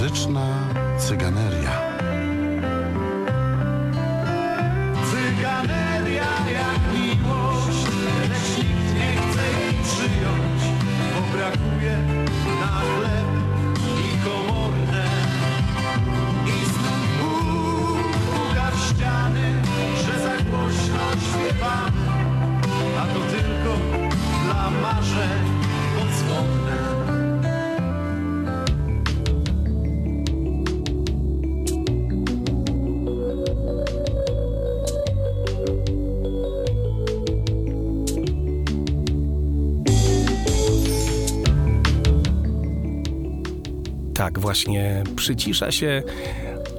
Muzyczna cyganeria. Właśnie przycisza się.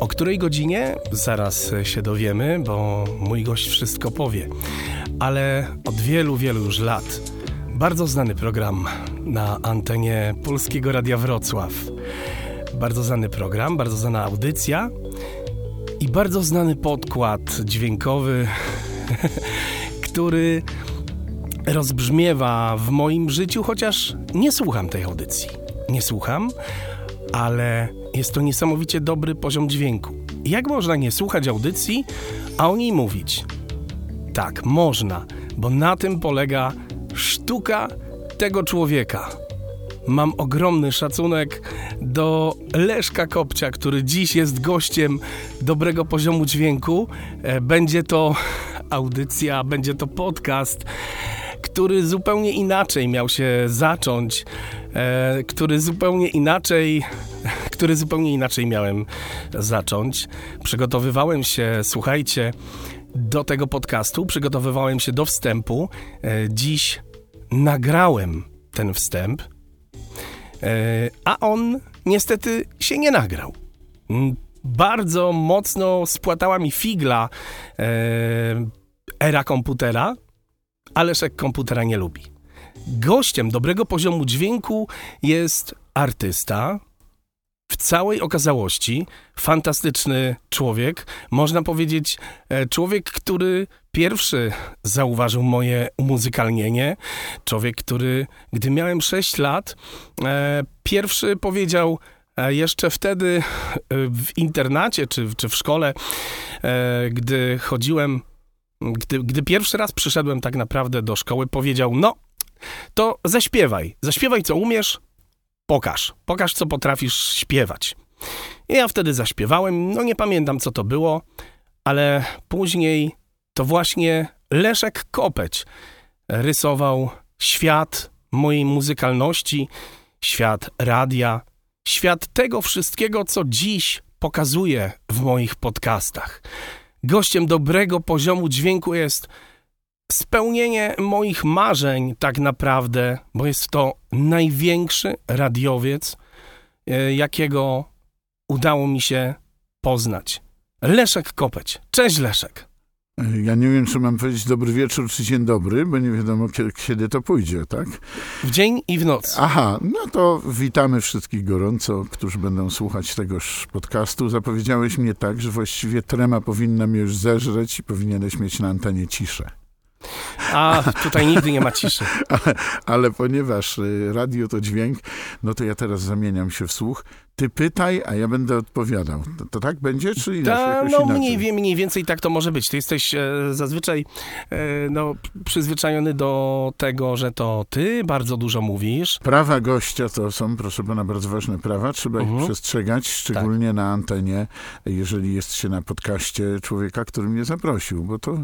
O której godzinie? Zaraz się dowiemy, bo mój gość wszystko powie. Ale od wielu, wielu już lat bardzo znany program na antenie Polskiego Radia Wrocław. Bardzo znany program, bardzo znana audycja i bardzo znany podkład dźwiękowy, który rozbrzmiewa w moim życiu, chociaż nie słucham tej audycji. Nie słucham, ale jest to niesamowicie dobry poziom dźwięku. Jak można nie słuchać audycji, a o niej mówić? Tak, można, bo na tym polega sztuka tego człowieka. Mam ogromny szacunek do Leszka Kopcia, który dziś jest gościem dobrego poziomu dźwięku. E, Będzie to audycja, będzie to podcast, który zupełnie inaczej miał się zacząć, e, który zupełnie inaczej, który zupełnie inaczej miałem zacząć. Przygotowywałem się, słuchajcie, do tego podcastu, przygotowywałem się do wstępu. E, Dziś nagrałem ten wstęp, e, a on niestety się nie nagrał. Mm, Bardzo mocno spłatała mi figla e, era komputera, a Leszek komputera nie lubi. Gościem dobrego poziomu dźwięku jest artysta, w całej okazałości fantastyczny człowiek. Można powiedzieć, e, człowiek, który pierwszy zauważył moje umuzykalnienie. Człowiek, który, gdy miałem 6 lat, e, pierwszy powiedział, e, jeszcze wtedy w internacie czy, czy w szkole, gdy chodziłem, gdy, gdy pierwszy raz przyszedłem tak naprawdę do szkoły, powiedział: No, to zaśpiewaj, zaśpiewaj co umiesz, pokaż, pokaż co potrafisz śpiewać. I ja wtedy zaśpiewałem, no nie pamiętam co to było, ale później to właśnie Leszek Kopeć rysował świat mojej muzykalności, świat radia, świat tego wszystkiego, co dziś pokazuję w moich podcastach. Gościem dobrego poziomu dźwięku jest spełnienie moich marzeń, tak naprawdę, bo jest to największy radiowiec, e, jakiego udało mi się poznać. Leszek Kopeć. Cześć Leszek. Ja nie wiem, czy mam powiedzieć dobry wieczór, czy dzień dobry, bo nie wiadomo, kiedy, kiedy to pójdzie, tak? W dzień i w noc. Aha, no to witamy wszystkich gorąco, którzy będą słuchać tegoż podcastu. Zapowiedziałeś mnie tak, że właściwie trema powinna mnie już zeżreć i powinieneś mieć na antenie ciszę. A tutaj nigdy nie ma ciszy. Ale, ale ponieważ y, radio to dźwięk, no to ja teraz zamieniam się w słuch. Ty pytaj, a ja będę odpowiadał. To, to tak będzie, czy inaczej? Ta, no inaczej? mniej, mniej więcej tak to może być. Ty jesteś e, zazwyczaj e, no, przyzwyczajony do tego, że to ty bardzo dużo mówisz. Prawa gościa to są, proszę pana, bardzo ważne prawa. Trzeba ich Mhm. przestrzegać, szczególnie na antenie, jeżeli jest się na podcaście człowieka, który mnie zaprosił. Bo to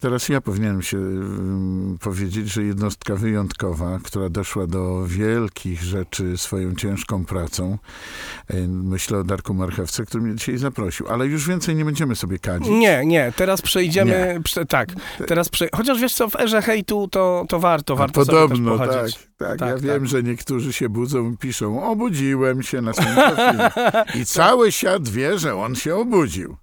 teraz ja powinienem się ym, powiedzieć, że jednostka wyjątkowa, która doszła do wielkich rzeczy swoją ciężką pracą. Y, Myślę o Darku Marchewce, który mnie dzisiaj zaprosił. Ale już więcej nie będziemy sobie kadzić. Nie, nie, teraz przejdziemy, prze, tak, teraz prze, chociaż wiesz co, w erze hejtu to, to warto, A warto podobno, sobie tak, pochodzić. tak. Tak, Ja tak. wiem, że niektórzy się budzą i piszą, obudziłem się na profilu. I cały świat wie, że on się obudził.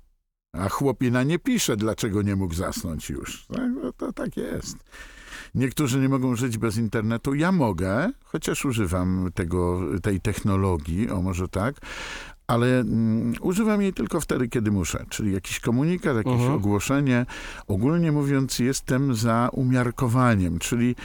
A chłopina nie pisze, dlaczego nie mógł zasnąć już. Tak, no to tak jest. Niektórzy nie mogą żyć bez internetu. Ja mogę, chociaż używam tego, tej technologii, o może tak, ale mm, używam jej tylko wtedy, kiedy muszę. Czyli jakiś komunikat, jakieś Mhm. ogłoszenie. Ogólnie mówiąc, jestem za umiarkowaniem, czyli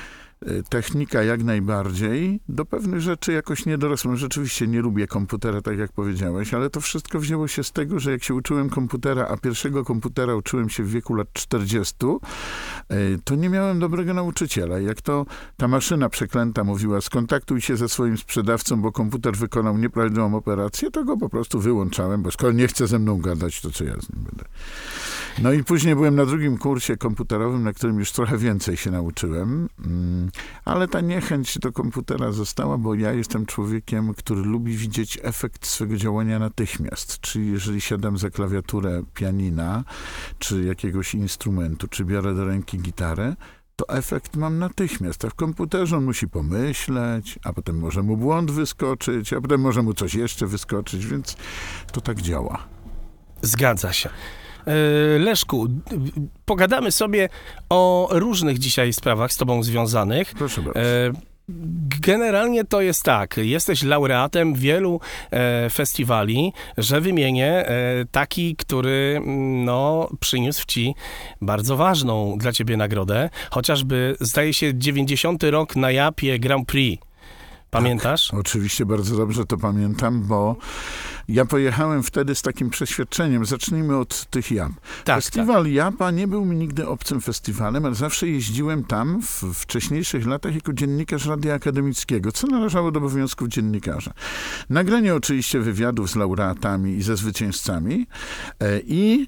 technika jak najbardziej. Do pewnych rzeczy jakoś nie dorosłem. Rzeczywiście nie lubię komputera, tak jak powiedziałeś, ale to wszystko wzięło się z tego, że jak się uczyłem komputera, a pierwszego komputera uczyłem się w wieku lat 40, y, to nie miałem dobrego nauczyciela. Jak to ta maszyna przeklęta mówiła, skontaktuj się ze swoim sprzedawcą, bo komputer wykonał nieprawidłową operację, to go po prostu wyłączałem, bo skoro nie chce ze mną gadać, to co ja z nim będę. No i później byłem na drugim kursie komputerowym, na którym już trochę więcej się nauczyłem, mm, ale ta niechęć do komputera została, bo ja jestem człowiekiem, który lubi widzieć efekt swego działania natychmiast. Czyli jeżeli siadam za klawiaturę pianina, czy jakiegoś instrumentu, czy biorę do ręki gitarę, to efekt mam natychmiast. A w komputerze on musi pomyśleć, a potem może mu błąd wyskoczyć, a potem może mu coś jeszcze wyskoczyć, więc to tak działa. Zgadza się. E, Leszku, pogadamy sobie o różnych dzisiaj sprawach z tobą związanych. Proszę bardzo. E, Generalnie to jest tak, jesteś laureatem wielu e, festiwali, że wymienię e, taki, który mm, no, przyniósł ci bardzo ważną dla ciebie nagrodę, chociażby zdaje się 90 rok na Japie Grand Prix. Pamiętasz? Oczywiście bardzo dobrze to pamiętam, bo ja pojechałem wtedy z takim przeświadczeniem. Zacznijmy od tych Jap. Tak, Festiwal Japa nie był mi nigdy obcym festiwalem, ale zawsze jeździłem tam w wcześniejszych latach jako dziennikarz radia akademickiego, co należało do obowiązków dziennikarza. Nagranie oczywiście wywiadów z laureatami i ze zwycięzcami e, i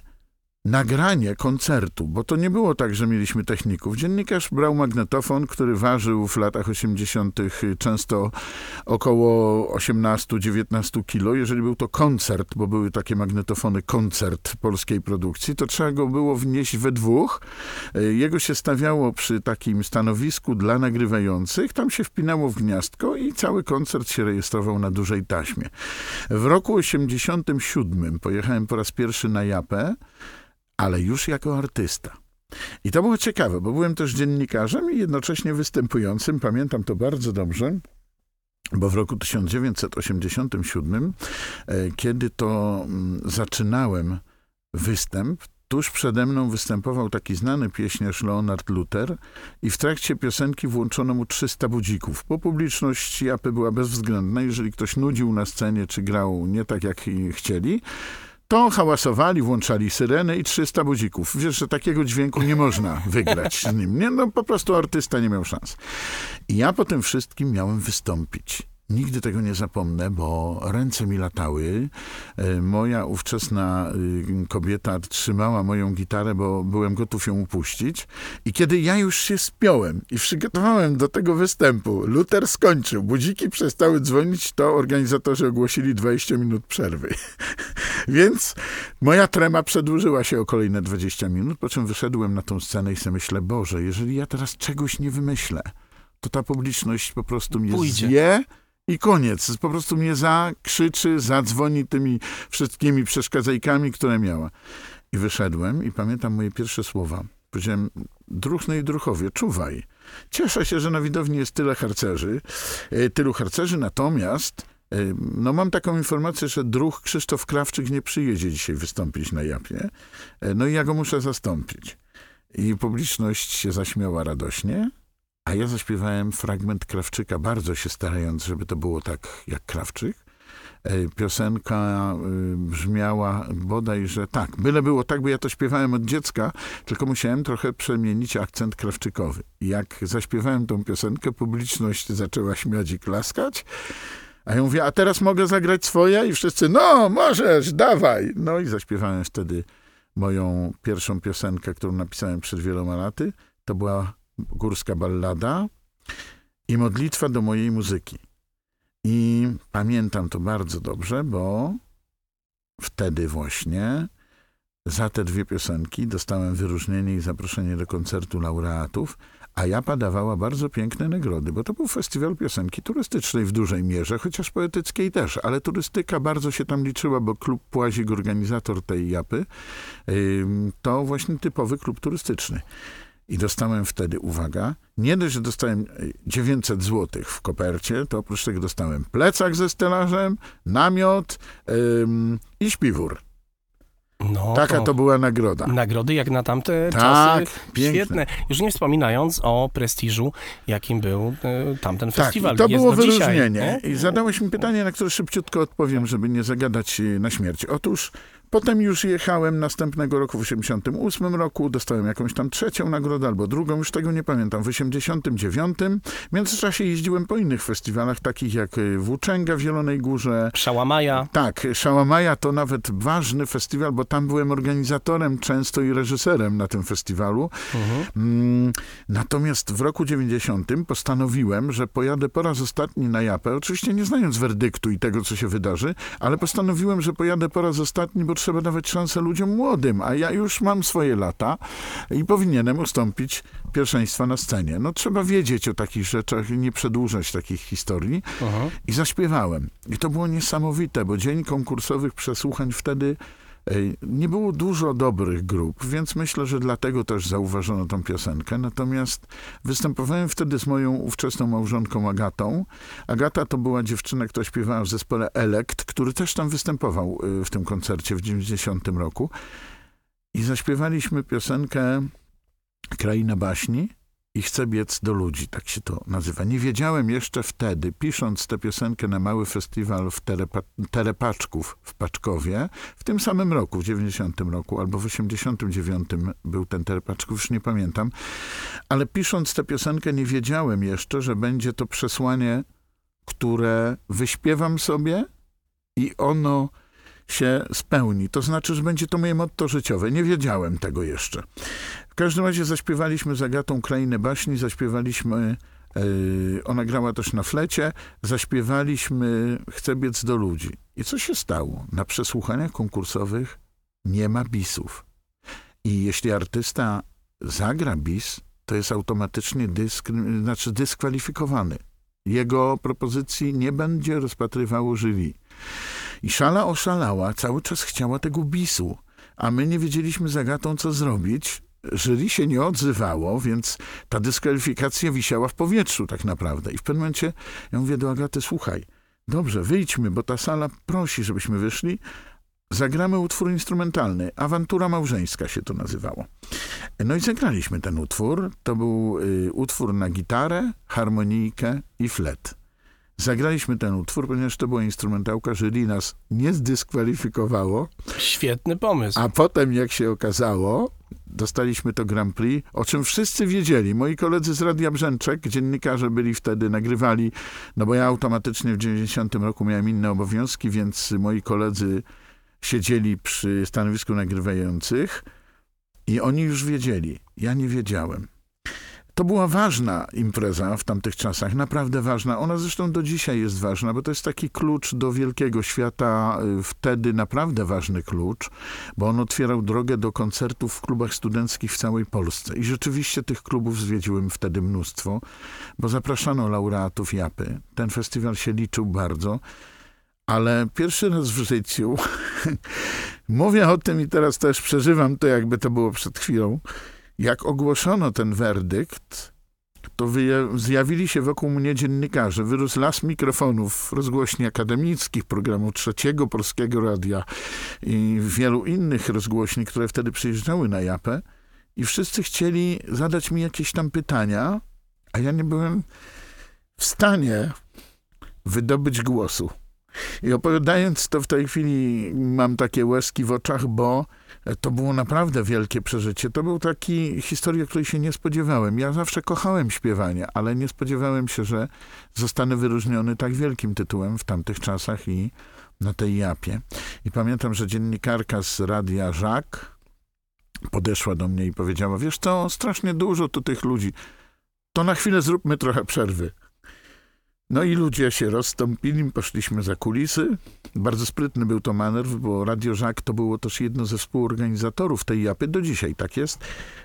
nagranie koncertu, bo to nie było tak, że mieliśmy techników. Dziennikarz brał magnetofon, który ważył w latach 80. często około 18-19 kilo. Jeżeli był to koncert, bo były takie magnetofony koncert polskiej produkcji, to trzeba go było wnieść we dwóch. E, Jego się stawiało przy takim stanowisku dla nagrywających, tam się wpinało w gniazdko i cały koncert się rejestrował na dużej taśmie. W roku 87 pojechałem po raz pierwszy na Japę, ale już jako artysta. I to było ciekawe, bo byłem też dziennikarzem i jednocześnie występującym. Pamiętam to bardzo dobrze. Bo w roku 1987, e, kiedy to mm, zaczynałem występ, tuż przede mną występował taki znany pieśniarz Leonard Luther i w trakcie piosenki włączono mu 300 budzików, bo publiczność Japy była bezwzględna. Jeżeli ktoś nudził na scenie, czy grał nie tak, jak chcieli, to hałasowali, włączali syrenę i 300 budzików. Wiesz, że takiego dźwięku nie można wygrać z nim. Nie, no po prostu artysta nie miał szans. I ja po tym wszystkim miałem wystąpić. Nigdy tego nie zapomnę, bo ręce mi latały. E, Moja ówczesna y, kobieta trzymała moją gitarę, bo byłem gotów ją upuścić. I kiedy ja już się spiąłem i przygotowałem do tego występu, Luther skończył, budziki przestały dzwonić, to organizatorzy ogłosili 20 minut przerwy. Więc moja trema przedłużyła się o kolejne 20 minut, po czym wyszedłem na tą scenę i sobie myślę, Boże, jeżeli ja teraz czegoś nie wymyślę, to ta publiczność po prostu mnie Pójdzie. zje i koniec. Po prostu mnie zakrzyczy, zadzwoni tymi wszystkimi przeszkadzajkami, które miała. I wyszedłem i pamiętam moje pierwsze słowa. Powiedziałem, druchny i druchowie, czuwaj. Cieszę się, że na widowni jest tyle harcerzy, e, tylu harcerzy, natomiast e, no mam taką informację, że druh Krzysztof Krawczyk nie przyjedzie dzisiaj wystąpić na Japie. E, No i ja go muszę zastąpić. I publiczność się zaśmiała radośnie, a ja zaśpiewałem fragment Krawczyka, bardzo się starając, żeby to było tak jak Krawczyk. E, Piosenka y, brzmiała bodajże tak, byle było tak, bo ja to śpiewałem od dziecka, tylko musiałem trochę przemienić akcent krawczykowy. Jak zaśpiewałem tą piosenkę, publiczność zaczęła śmiać i klaskać, a ja mówię, a teraz mogę zagrać swoje? I wszyscy, no możesz, dawaj. No i zaśpiewałem wtedy moją pierwszą piosenkę, którą napisałem przed wieloma laty. To była górska ballada i modlitwa do mojej muzyki. I pamiętam to bardzo dobrze, bo wtedy właśnie za te dwie piosenki dostałem wyróżnienie i zaproszenie do koncertu laureatów, a Japa dawała bardzo piękne nagrody, bo to był festiwal piosenki turystycznej w dużej mierze, chociaż poetyckiej też, ale turystyka bardzo się tam liczyła, bo klub Płazik, organizator tej Japy, to właśnie typowy klub turystyczny. I dostałem wtedy, uwaga, nie dość, że dostałem y, 900 zł w kopercie, to oprócz tego dostałem plecak ze stelażem, namiot ym, i śpiwór. No, Taka to była nagroda. Nagrody jak na tamte Tak, czasy. piękne. Świetne. Już nie wspominając o prestiżu, jakim był e, tamten Tak, festiwal. to Jest było dzisiaj. wyróżnienie. No. I zadałeś mi pytanie, na które szybciutko odpowiem, żeby nie zagadać e, na śmierć. Otóż potem już jechałem następnego roku, w 88 roku, dostałem jakąś tam trzecią nagrodę albo drugą, już tego nie pamiętam, w 89. W międzyczasie jeździłem po innych festiwalach, takich jak e, Włóczęga w Zielonej Górze, Szałamaja. tak, Szałamaja to nawet ważny festiwal, bo tam byłem organizatorem często i reżyserem na tym festiwalu. Mm, Natomiast w roku 90 postanowiłem, że pojadę po raz ostatni na Japę, oczywiście nie znając werdyktu i tego, co się wydarzy, ale postanowiłem, że pojadę po raz ostatni, bo trzeba dawać szansę ludziom młodym, a ja już mam swoje lata i powinienem ustąpić pierwszeństwa na scenie. No trzeba wiedzieć o takich rzeczach, nie przedłużać takich historii. I zaśpiewałem. I to było niesamowite, bo dzień konkursowych przesłuchań wtedy nie było dużo dobrych grup, więc myślę, że dlatego też zauważono tą piosenkę. Natomiast występowałem wtedy z moją ówczesną małżonką Agatą. Agata to była dziewczyna, która śpiewała w zespole Elekt, który też tam występował y, w tym koncercie w 90 roku. I zaśpiewaliśmy piosenkę Kraina Baśni i chcę biec do ludzi, tak się to nazywa. Nie wiedziałem jeszcze wtedy, pisząc tę piosenkę na mały festiwal w Terepa Terepaczków w Paczkowie, w tym samym roku, w 90 roku, albo w 89 był ten Terepaczków, już nie pamiętam, ale pisząc tę piosenkę nie wiedziałem jeszcze, że będzie to przesłanie, które wyśpiewam sobie i ono się spełni. To znaczy, że będzie to moje motto życiowe. Nie wiedziałem tego jeszcze. W każdym razie zaśpiewaliśmy z Agatą Krainę Baśni, zaśpiewaliśmy, yy, ona grała też na flecie, zaśpiewaliśmy Chcę biec do ludzi. I co się stało? Na przesłuchaniach konkursowych nie ma bisów. I jeśli artysta zagra bis, to jest automatycznie dysk, znaczy dyskwalifikowany. Jego propozycji nie będzie rozpatrywało jury. I szala oszalała, cały czas chciała tego bisu, a my nie wiedzieliśmy z Agatą, co zrobić. Jury się nie odzywało, więc ta dyskwalifikacja wisiała w powietrzu tak naprawdę. I w pewnym momencie ja mówię do Agaty, słuchaj, dobrze, wyjdźmy, bo ta sala prosi, żebyśmy wyszli. Zagramy utwór instrumentalny. Awantura małżeńska się to nazywało. No i zagraliśmy ten utwór. To był y, utwór na gitarę, harmonijkę i flet. Zagraliśmy ten utwór, ponieważ to była instrumentalka, jury nas nie zdyskwalifikowało, Świetny pomysł. a potem, jak się okazało, dostaliśmy to Grand Prix, o czym wszyscy wiedzieli. Moi koledzy z Radia Brzęczek, dziennikarze byli wtedy, nagrywali, no bo ja automatycznie w 90 roku miałem inne obowiązki, więc moi koledzy siedzieli przy stanowisku nagrywających i oni już wiedzieli. Ja nie wiedziałem. To była ważna impreza w tamtych czasach, naprawdę ważna. Ona zresztą do dzisiaj jest ważna, bo to jest taki klucz do wielkiego świata, y, wtedy naprawdę ważny klucz, bo on otwierał drogę do koncertów w klubach studenckich w całej Polsce. I rzeczywiście tych klubów zwiedziłem wtedy mnóstwo, bo zapraszano laureatów Japy. Ten festiwal się liczył bardzo. Ale pierwszy raz w życiu, mówię o tym i teraz też przeżywam to, jakby to było przed chwilą, jak ogłoszono ten werdykt, to zjawili się wokół mnie dziennikarze. Wyrósł las mikrofonów, rozgłośni akademickich, programu Trzeciego Polskiego Radia i wielu innych rozgłośni, które wtedy przyjeżdżały na Japę. I wszyscy chcieli zadać mi jakieś tam pytania, a ja nie byłem w stanie wydobyć głosu. I opowiadając to w tej chwili mam takie łezki w oczach, bo to było naprawdę wielkie przeżycie. To był taki historia, której się nie spodziewałem. Ja zawsze kochałem śpiewanie, ale nie spodziewałem się, że zostanę wyróżniony tak wielkim tytułem w tamtych czasach i na tej japie. I pamiętam, że dziennikarka z radia Żak podeszła do mnie i powiedziała, wiesz co, strasznie dużo tu tych ludzi. To na chwilę zróbmy trochę przerwy. No i ludzie się rozstąpili, poszliśmy za kulisy. Bardzo sprytny był to manewr, bo Radio Żak to było też jedno ze współorganizatorów tej japy. Do dzisiaj tak jest.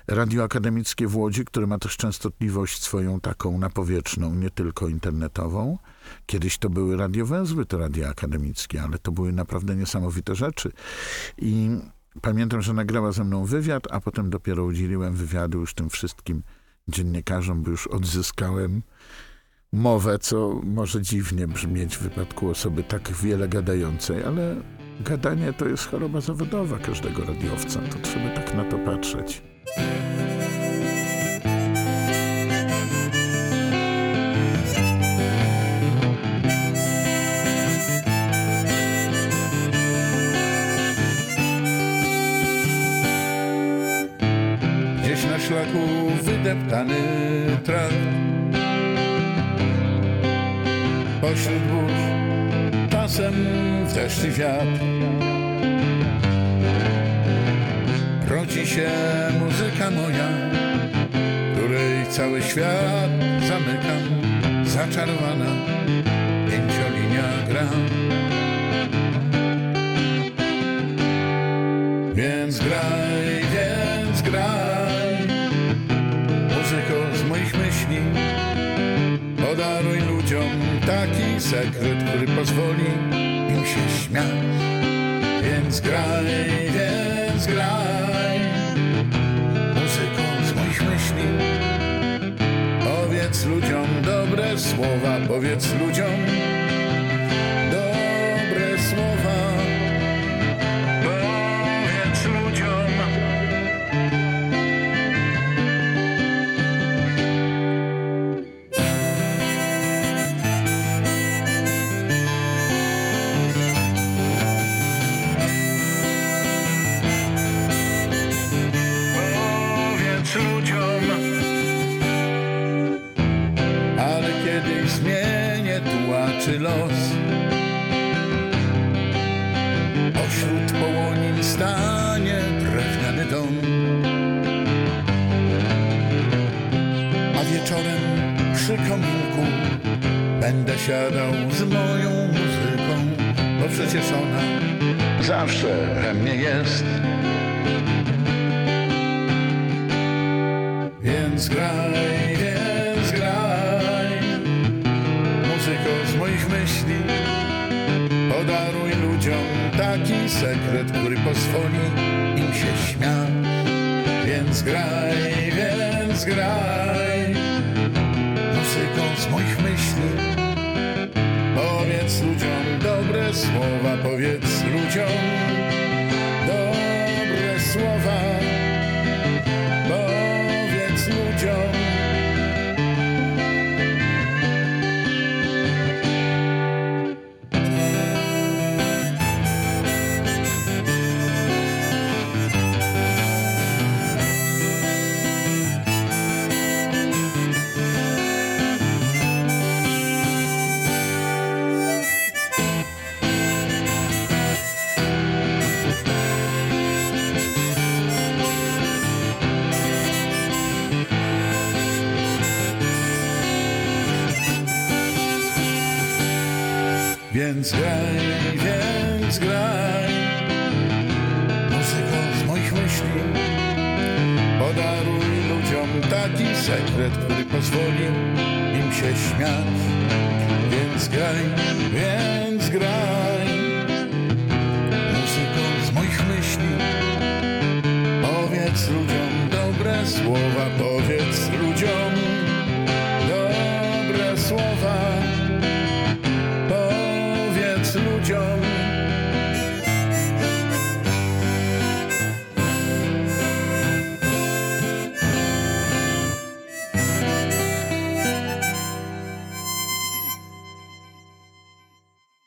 Radio Akademickie w Łodzi, które ma też częstotliwość swoją taką napowietrzną, nie tylko internetową. Kiedyś to były radiowęzły, te radia akademickie, ale to były naprawdę niesamowite rzeczy. I pamiętam, że nagrała ze mną wywiad, a potem dopiero udzieliłem wywiadu już tym wszystkim dziennikarzom, bo już odzyskałem mowę, co może dziwnie brzmieć w wypadku osoby tak wiele gadającej, ale Gadanie to jest choroba zawodowa każdego radiowca. To trzeba tak na to patrzeć. Gdzieś na szlaku wydeptany Pośród burz Czasem w wiatr. Rodzi się muzyka moja Której cały świat zamykam Zaczarowana sekret, który pozwoli im się śmiać. Więc graj, więc graj. Muzyko z moich myśli. Powiedz ludziom dobre słowa Powiedz ludziom Kiedyś zmienię tułaczy los. Pośród połonin stanie drewniany dom. A wieczorem przy kominku Będę siadał z moją muzyką Bo przecież ona zawsze we mnie jest. Więc graj, Podaruj ludziom taki sekret, który pozwoli im się śmiać. Więc graj, więc graj. Muzyko z moich myśli. Powiedz ludziom dobre słowa Powiedz ludziom Więc graj, więc graj. Muzyko z moich myśli. Podaruj ludziom taki sekret, który pozwoli im się śmiać. Więc graj, więc graj